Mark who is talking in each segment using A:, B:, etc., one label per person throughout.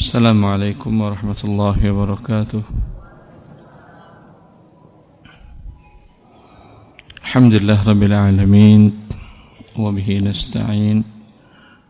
A: السلام عليكم ورحمة الله وبركاته. الحمد لله رب العالمين وبه نستعين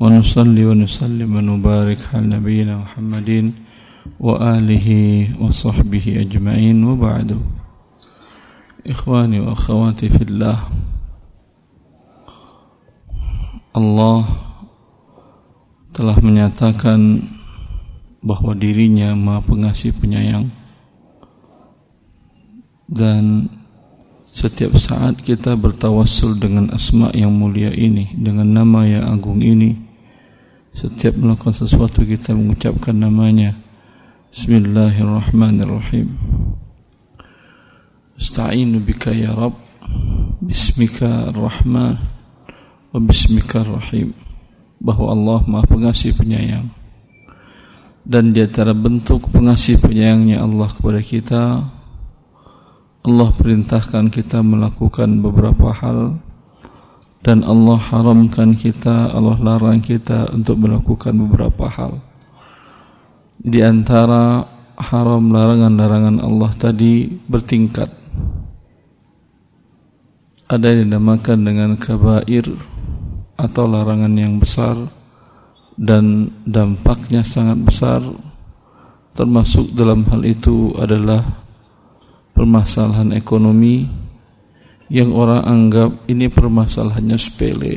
A: ونصلي ونسلم ونبارك على نبينا محمد وآله وصحبه أجمعين. وبعد إخواني وأخواتي في الله Allah telah menyatakan bahwa dirinya maha pengasih penyayang. Dan setiap saat kita bertawassul dengan asma yang mulia ini dengan nama yang agung ini setiap melakukan sesuatu kita mengucapkan namanya. Bismillahirrahmanirrahim. Asta'inu bika ya Rabb. Bismika ar-Rahman wa bismika ar-Rahim bahwa Allah Maha Pengasih Penyayang dan di antara bentuk pengasih penyayangnya Allah kepada kita Allah perintahkan kita melakukan beberapa hal. Dan Allah haramkan kita Allah larang kita untuk melakukan beberapa hal. Di antara haram larangan-larangan Allah tadi bertingkat. Ada yang dinamakan dengan kabair atau larangan yang besar dan dampaknya sangat besar. Termasuk dalam hal itu adalah permasalahan ekonomi yang orang anggap ini permasalahannya sepele.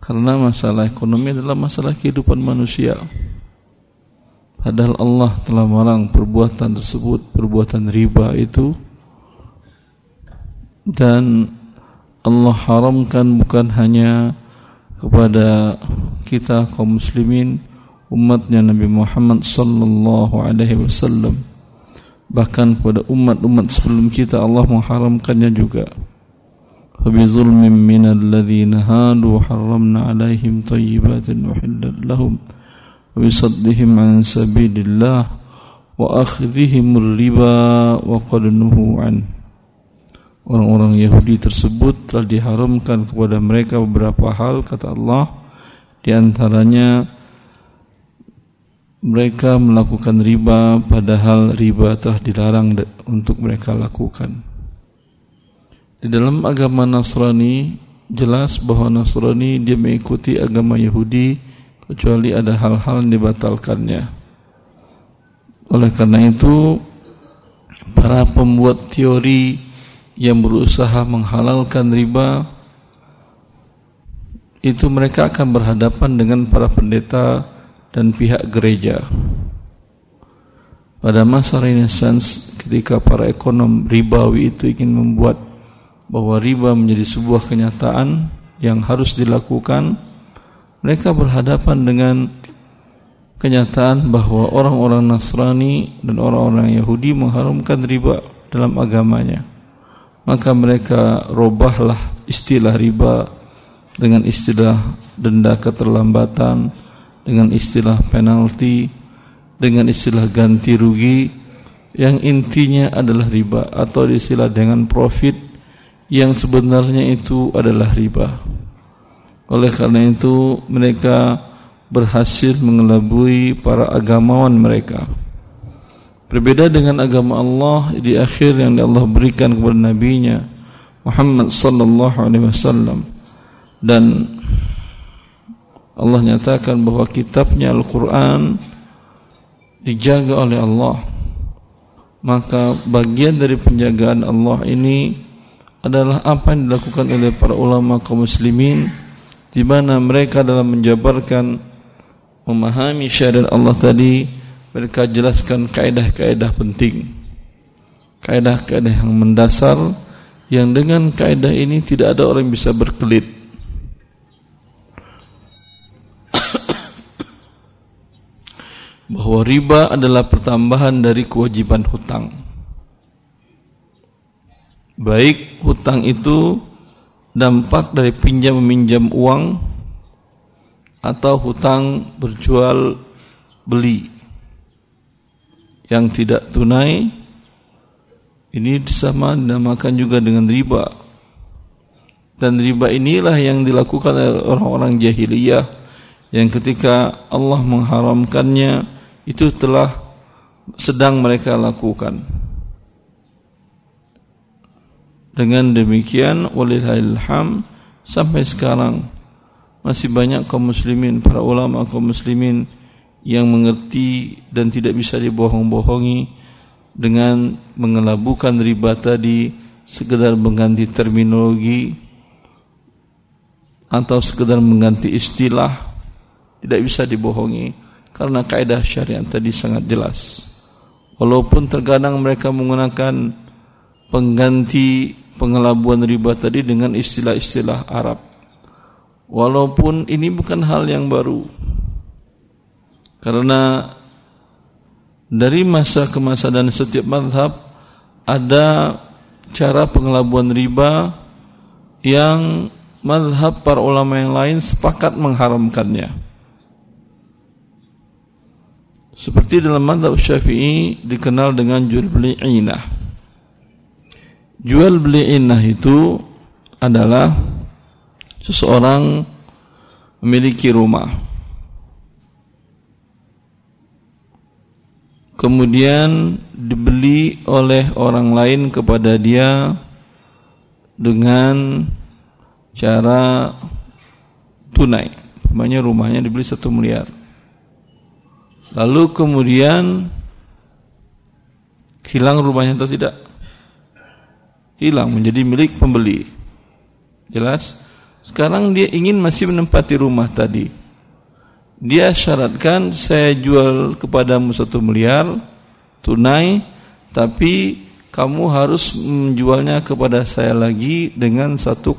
A: Karena masalah ekonomi adalah masalah kehidupan manusia. Padahal Allah telah melarang perbuatan tersebut perbuatan riba itu. Dan Allah haramkan bukan hanya kepada kita kaum muslimin umatnya Nabi Muhammad sallallahu alaihi wasallam bahkan kepada umat-umat sebelum kita Allah mengharamkannya juga فبظلم من الذين هادوا حرمنا عليهم طيبات وحلت لهم وبصدهم عن سبيل الله وأخذهم الربا وقد نهوا عنه orang-orang Yahudi tersebut telah diharamkan kepada mereka beberapa hal kata Allah. Di antaranya mereka melakukan riba padahal riba telah dilarang untuk mereka lakukan. Di dalam agama Nasrani jelas bahwa Nasrani dia mengikuti agama Yahudi kecuali ada hal-hal yang dibatalkannya. Oleh karena itu para pembuat teori yang berusaha menghalalkan riba itu mereka akan berhadapan dengan para pendeta dan pihak gereja. Pada masa Renaissance ketika para ekonom ribawi itu ingin membuat bahwa riba menjadi sebuah kenyataan yang harus dilakukan, mereka berhadapan dengan kenyataan bahwa orang-orang Nasrani dan orang-orang Yahudi mengharumkan riba dalam agamanya maka mereka robahlah istilah riba dengan istilah denda keterlambatan dengan istilah penalti dengan istilah ganti rugi. Yang intinya adalah riba atau istilah dengan profit yang sebenarnya itu adalah riba. Oleh karena itu mereka berhasil mengelabui para agamawan mereka Berbeda dengan agama Allah di akhir yang Allah berikan kepada nabinya Muhammad sallallahu alaihi wasallam. Dan Allah nyatakan bahwa kitabnya Al-Qur'an dijaga oleh Allah. Maka bagian dari penjagaan Allah ini adalah apa yang dilakukan oleh para ulama kaum muslimin di mana mereka dalam menjabarkan memahami syariat Allah tadi mereka jelaskan kaedah-kaedah penting. Kaedah-kaedah yang mendasar yang dengan kaedah ini tidak ada orang yang bisa berkelit. Bahwa riba adalah pertambahan dari kewajiban hutang. Baik hutang itu dampak dari pinjam meminjam uang atau hutang berjual beli yang tidak tunai ini sama dinamakan juga dengan riba dan riba inilah yang dilakukan oleh orang-orang jahiliyah yang ketika Allah mengharamkannya itu telah sedang mereka lakukan. Dengan demikian walillahilham sampai sekarang masih banyak kaum muslimin, para ulama kaum muslimin yang mengerti dan tidak bisa dibohong-bohongi dengan mengelabukan riba tadi sekedar mengganti terminologi atau sekedar mengganti istilah tidak bisa dibohongi karena kaidah syariat tadi sangat jelas. Walaupun terkadang mereka menggunakan pengganti pengelabuan riba tadi dengan istilah-istilah Arab. Walaupun ini bukan hal yang baru. Karena dari masa ke masa dan setiap madhab ada cara pengelabuan riba yang madhab para ulama yang lain sepakat mengharamkannya. Seperti dalam madhab syafi'i dikenal dengan jual beli inah jual beli inah itu adalah seseorang memiliki rumah kemudian dibeli oleh orang lain kepada dia dengan cara tunai namanya rumahnya dibeli satu miliar lalu kemudian hilang rumahnya atau tidak hilang menjadi milik pembeli. Jelas? Sekarang dia ingin masih menempati rumah tadi. Dia syaratkan saya jual kepadamu satu miliar tunai, tapi kamu harus menjualnya kepada saya lagi dengan 1,5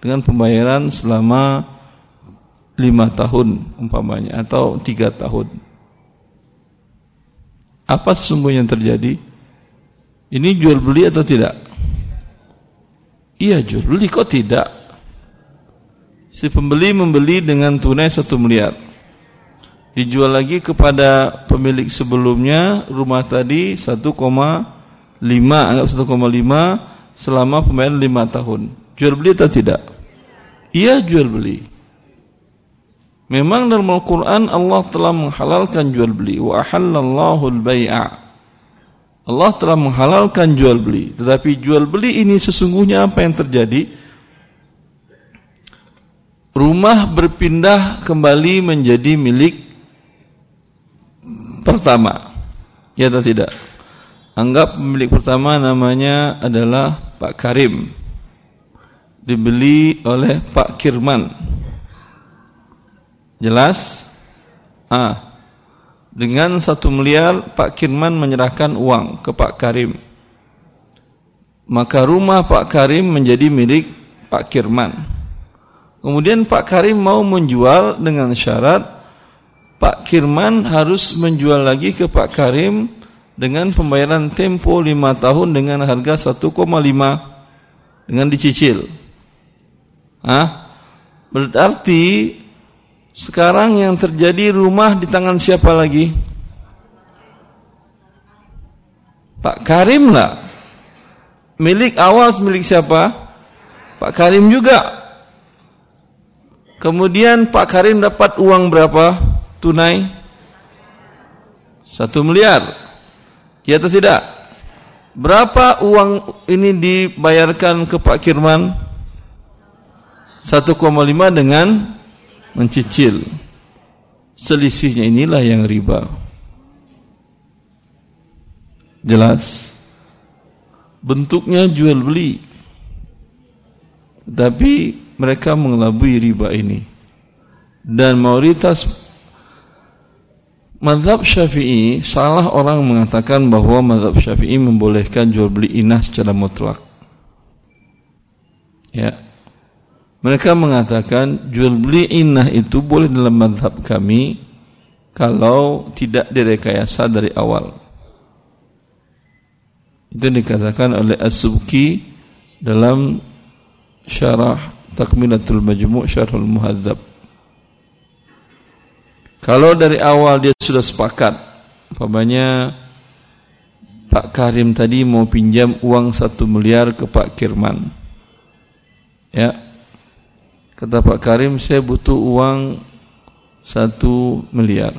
A: dengan pembayaran selama lima tahun umpamanya atau tiga tahun. Apa sesungguhnya yang terjadi? Ini jual beli atau tidak? Iya jual beli kok tidak? Si pembeli membeli dengan tunai satu miliar. Dijual lagi kepada pemilik sebelumnya rumah tadi 1,5 anggap 1,5 selama pembayaran 5 tahun. Jual beli atau tidak? Iya jual beli. Memang dalam Al-Quran Allah telah menghalalkan jual beli. Wa ahallallahu al-bay'a. Allah telah menghalalkan jual beli. Tetapi jual beli ini sesungguhnya apa yang terjadi? Rumah berpindah kembali menjadi milik pertama. Ya atau tidak? Anggap pemilik pertama namanya adalah Pak Karim. Dibeli oleh Pak Kirman. Jelas? Ah, dengan satu miliar Pak Kirman menyerahkan uang ke Pak Karim. Maka rumah Pak Karim menjadi milik Pak Kirman. Kemudian Pak Karim mau menjual dengan syarat Pak Kirman harus menjual lagi ke Pak Karim dengan pembayaran tempo 5 tahun dengan harga 1,5 dengan dicicil. Hah? Berarti sekarang yang terjadi rumah di tangan siapa lagi? Pak Karim lah. Milik awal milik siapa? Pak Karim juga. Kemudian Pak Karim dapat uang berapa? Tunai? Satu miliar. Ya atau tidak? Berapa uang ini dibayarkan ke Pak Kirman? 1,5 dengan mencicil. Selisihnya inilah yang riba. Jelas. Bentuknya jual beli. Tapi mereka mengelabui riba ini. Dan mayoritas Madhab syafi'i Salah orang mengatakan bahwa Madhab syafi'i membolehkan jual beli inah secara mutlak Ya mereka mengatakan jual beli inah itu boleh dalam madhab kami kalau tidak direkayasa dari awal. Itu dikatakan oleh As-Subki dalam syarah Takmilatul Majmu' Syarhul Muhadzab. Kalau dari awal dia sudah sepakat, umpamanya Pak Karim tadi mau pinjam uang satu miliar ke Pak Kirman. Ya, Kata Pak Karim, saya butuh uang satu miliar.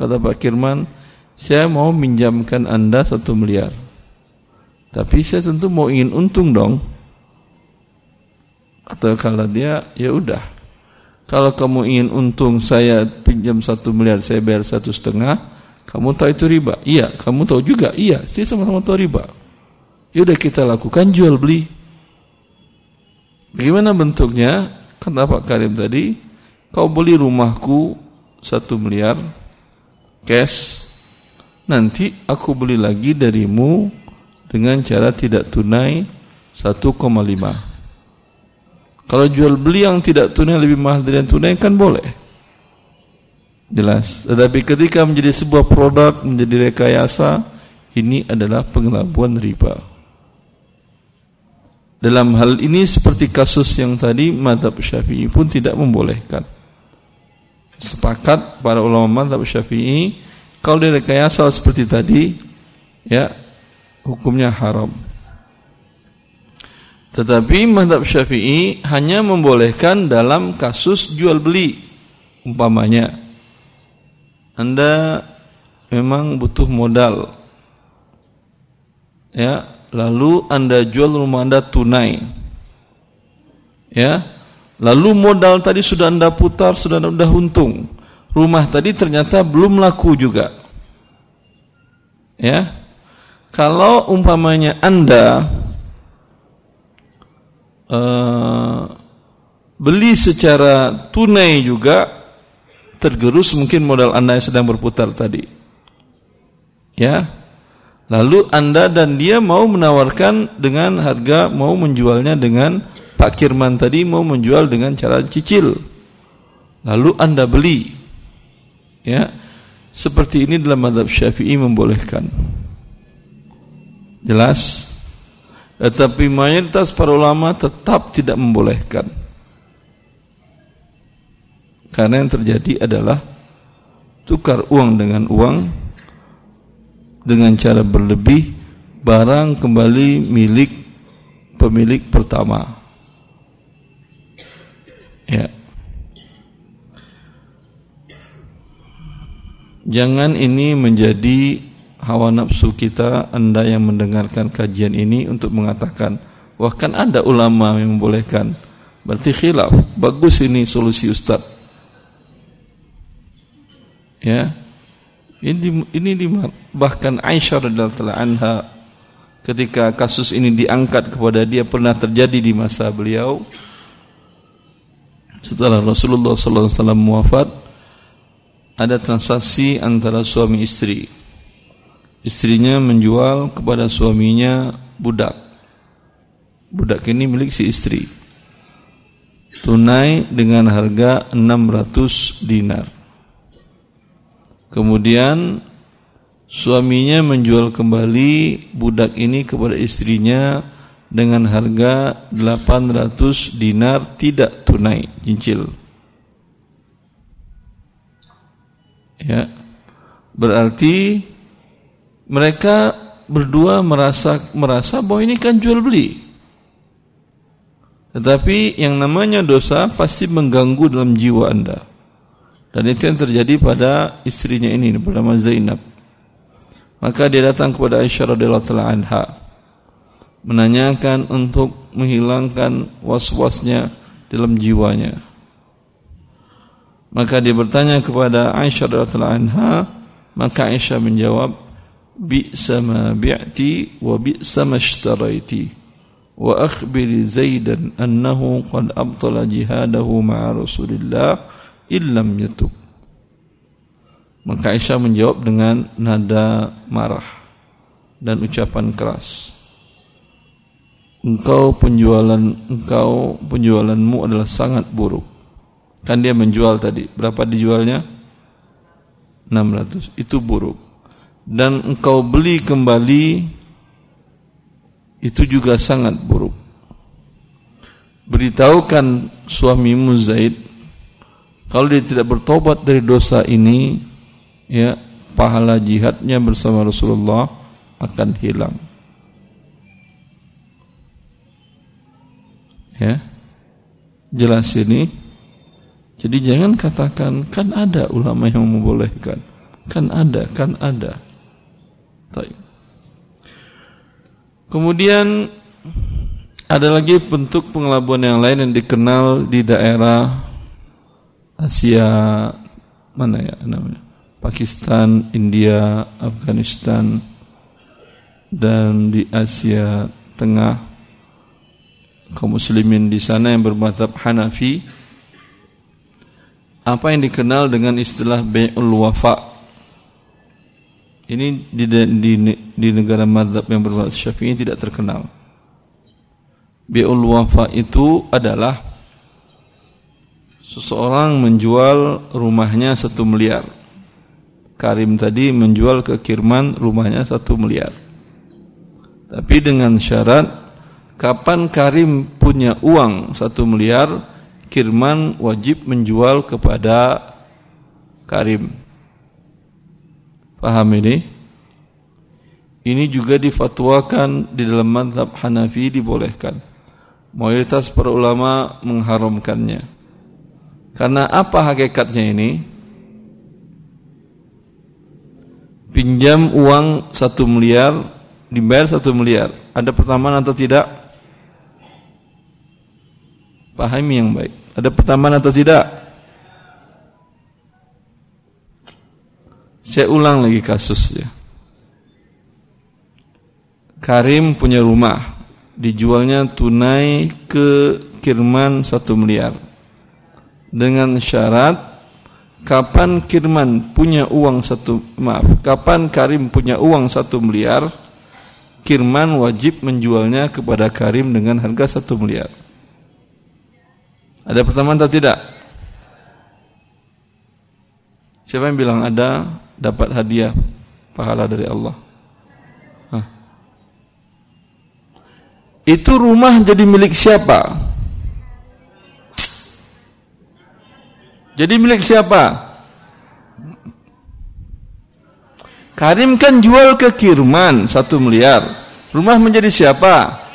A: Kata Pak Kirman, saya mau minjamkan Anda satu miliar. Tapi saya tentu mau ingin untung dong. Atau kalau dia, ya udah. Kalau kamu ingin untung saya pinjam satu miliar, saya bayar satu setengah, kamu tahu itu riba? Iya. Kamu tahu juga? Iya. Saya sama-sama tahu riba. Ya udah kita lakukan jual beli. Bagaimana bentuknya? Kata Pak Karim tadi, kau beli rumahku satu miliar, cash, nanti aku beli lagi darimu dengan cara tidak tunai 1,5. Kalau jual beli yang tidak tunai lebih mahal dari yang tunai kan boleh. Jelas. Tetapi ketika menjadi sebuah produk, menjadi rekayasa, ini adalah pengelabuan riba. Dalam hal ini seperti kasus yang tadi, madhab syafi'i pun tidak membolehkan sepakat para ulama mazhab Syafi'i kalau direkayasa seperti tadi ya hukumnya haram. Tetapi mazhab Syafi'i hanya membolehkan dalam kasus jual beli. Umpamanya Anda memang butuh modal. Ya, lalu Anda jual rumah Anda tunai. Ya, Lalu modal tadi sudah Anda putar, sudah Anda untung. Rumah tadi ternyata belum laku juga. Ya. Kalau umpamanya Anda uh, beli secara tunai juga tergerus mungkin modal Anda yang sedang berputar tadi. Ya. Lalu Anda dan dia mau menawarkan dengan harga mau menjualnya dengan Pak Kirman tadi mau menjual dengan cara cicil. Lalu Anda beli. Ya. Seperti ini dalam madhab Syafi'i membolehkan. Jelas? Tetapi mayoritas para ulama tetap tidak membolehkan. Karena yang terjadi adalah tukar uang dengan uang dengan cara berlebih barang kembali milik pemilik pertama. Ya. Jangan ini menjadi hawa nafsu kita Anda yang mendengarkan kajian ini untuk mengatakan wah kan ada ulama yang membolehkan. Berarti khilaf. Bagus ini solusi Ustaz. Ya. Ini ini bahkan Aisyah radhiyallahu anha ketika kasus ini diangkat kepada dia pernah terjadi di masa beliau. Setelah Rasulullah sallallahu alaihi wasallam wafat ada transaksi antara suami istri. Istrinya menjual kepada suaminya budak. Budak ini milik si istri. Tunai dengan harga 600 dinar. Kemudian suaminya menjual kembali budak ini kepada istrinya dengan harga 800 dinar tidak tunai cincil. Ya. Berarti mereka berdua merasa merasa bahwa ini kan jual beli. Tetapi yang namanya dosa pasti mengganggu dalam jiwa Anda. Dan itu yang terjadi pada istrinya ini bernama Zainab. Maka dia datang kepada Aisyah radhiyallahu anha menanyakan untuk menghilangkan was-wasnya dalam jiwanya. Maka dia bertanya kepada Aisyah radhiyallahu anha, maka Aisyah menjawab, "Bi'sa ma bi'ti wa bi'sa ma ishtaraiti." Wa akhbiri Zaidan annahu qad abtala jihadahu ma'a Rasulillah illam yatub. Maka Aisyah menjawab dengan nada marah dan ucapan keras engkau penjualan engkau penjualanmu adalah sangat buruk. Kan dia menjual tadi, berapa dijualnya? 600. Itu buruk. Dan engkau beli kembali itu juga sangat buruk. Beritahukan suamimu Zaid kalau dia tidak bertobat dari dosa ini ya pahala jihadnya bersama Rasulullah akan hilang. Ya. Jelas ini. Jadi jangan katakan kan ada ulama yang membolehkan. Kan ada, kan ada. Taib. Kemudian ada lagi bentuk pengelabuan yang lain yang dikenal di daerah Asia mana ya namanya? Pakistan, India, Afghanistan dan di Asia Tengah kaum muslimin di sana yang bermadhab Hanafi apa yang dikenal dengan istilah bai'ul wafa ini di, di, di negara madhab yang bermadhab syafi'i tidak terkenal. Bai'ul wafa itu adalah seseorang menjual rumahnya satu miliar. Karim tadi menjual ke Kirman rumahnya satu miliar. Tapi dengan syarat kapan Karim punya uang satu miliar, Kirman wajib menjual kepada Karim. Paham ini? Ini juga difatwakan di dalam madhab Hanafi dibolehkan. Mayoritas para ulama mengharamkannya. Karena apa hakikatnya ini? Pinjam uang satu miliar, dibayar satu miliar. Ada pertama atau tidak? Pahami yang baik. Ada pertanyaan atau tidak? Saya ulang lagi kasusnya. Karim punya rumah, dijualnya tunai ke Kirman satu miliar. Dengan syarat kapan Kirman punya uang satu maaf, kapan Karim punya uang satu miliar, Kirman wajib menjualnya kepada Karim dengan harga satu miliar. Ada pertemuan atau tidak? Siapa yang bilang ada dapat hadiah pahala dari Allah? Hah. Itu rumah jadi milik siapa? Jadi milik siapa? Karim kan jual ke Kirman satu miliar. Rumah menjadi siapa?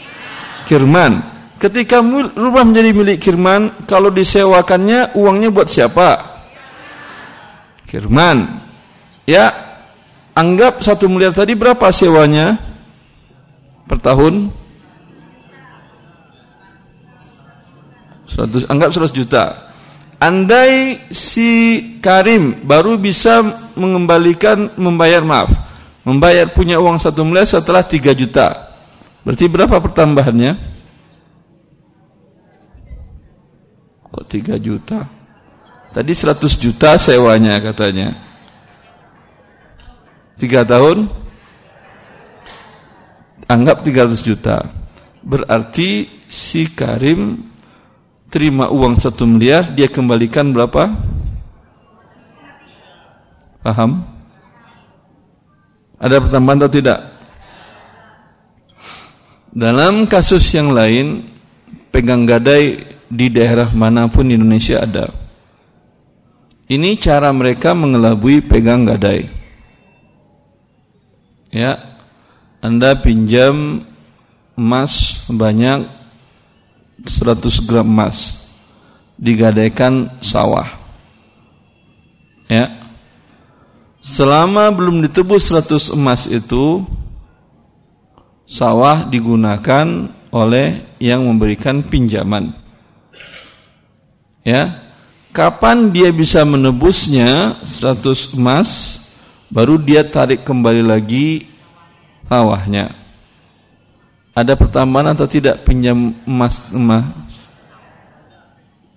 A: Kirman. Ketika rumah menjadi milik Kirman, kalau disewakannya uangnya buat siapa? Kirman. Ya, anggap satu miliar tadi berapa sewanya per tahun? 100, anggap 100 juta. Andai si Karim baru bisa mengembalikan membayar maaf, membayar punya uang satu miliar setelah 3 juta. Berarti berapa pertambahannya? Kok 3 juta? Tadi 100 juta sewanya katanya. 3 tahun? Anggap 300 juta. Berarti si Karim terima uang 1 miliar, dia kembalikan berapa? Paham? Ada pertambahan atau tidak? Dalam kasus yang lain, pegang gadai di daerah mana pun di Indonesia ada. Ini cara mereka mengelabui pegang gadai. Ya, Anda pinjam emas banyak 100 gram emas digadaikan sawah. Ya. Selama belum ditebus 100 emas itu sawah digunakan oleh yang memberikan pinjaman. Ya. Kapan dia bisa menebusnya 100 emas baru dia tarik kembali lagi sawahnya. Ada pertambahan atau tidak pinjam emas emas?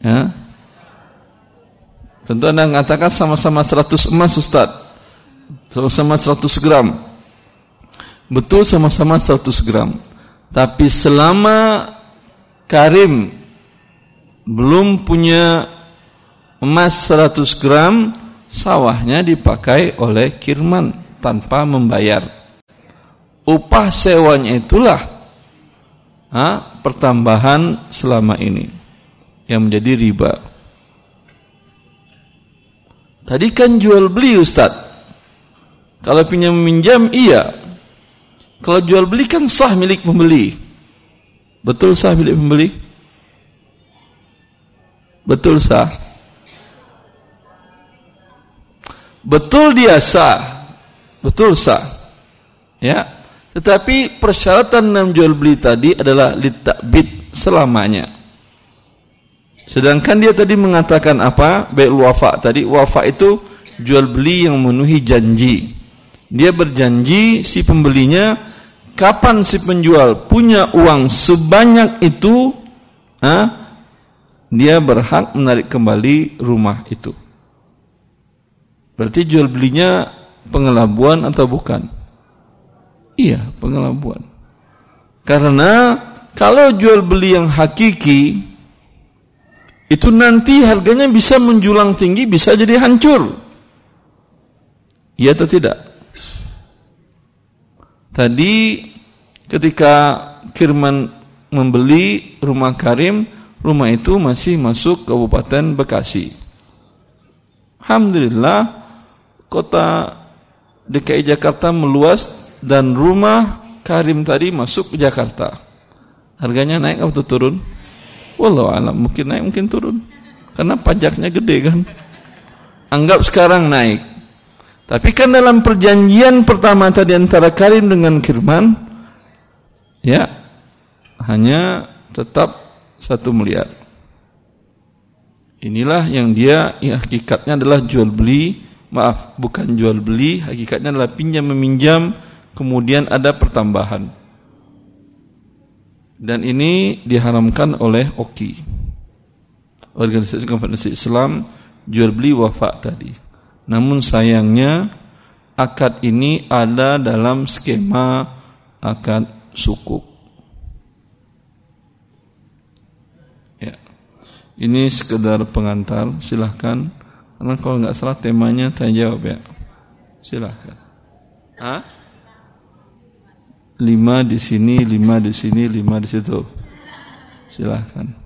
A: Ya. Tentu Anda mengatakan sama-sama 100 emas Ustaz. Sama-sama 100 gram. Betul sama-sama 100 gram. Tapi selama Karim belum punya emas 100 gram, sawahnya dipakai oleh Kirman tanpa membayar. Upah sewanya itulah ha, pertambahan selama ini yang menjadi riba. Tadi kan jual beli Ustaz. Kalau pinjam minjam iya. Kalau jual beli kan sah milik pembeli. Betul sah milik pembeli? Betul sah? Betul dia sah. Betul sah. Ya. Tetapi persyaratan dalam jual beli tadi adalah litakbid selamanya. Sedangkan dia tadi mengatakan apa? Baik wafa tadi. Wafa itu jual beli yang memenuhi janji. Dia berjanji si pembelinya kapan si penjual punya uang sebanyak itu, ha, dia berhak menarik kembali rumah itu. Berarti jual belinya pengelabuan atau bukan? Iya, pengelabuan. Karena kalau jual beli yang hakiki itu nanti harganya bisa menjulang tinggi, bisa jadi hancur. Iya atau tidak? Tadi ketika Kirman membeli rumah Karim, rumah itu masih masuk Kabupaten Bekasi. Alhamdulillah kota DKI Jakarta meluas dan rumah Karim tadi masuk ke Jakarta. Harganya naik atau turun? Wallahu alam, mungkin naik mungkin turun. Karena pajaknya gede kan. Anggap sekarang naik. Tapi kan dalam perjanjian pertama tadi antara Karim dengan Kirman, ya hanya tetap satu miliar. Inilah yang dia ya, hakikatnya adalah jual beli maaf bukan jual beli hakikatnya adalah pinjam meminjam kemudian ada pertambahan. Dan ini diharamkan oleh OKI. Organisasi konferensi Islam jual beli wafa tadi. Namun sayangnya akad ini ada dalam skema akad sukuk. Ya. Ini sekedar pengantar silahkan karena kalau nggak salah temanya tanya jawab ya. Silahkan. Hah? Lima di sini, lima di sini, lima di situ. Silahkan.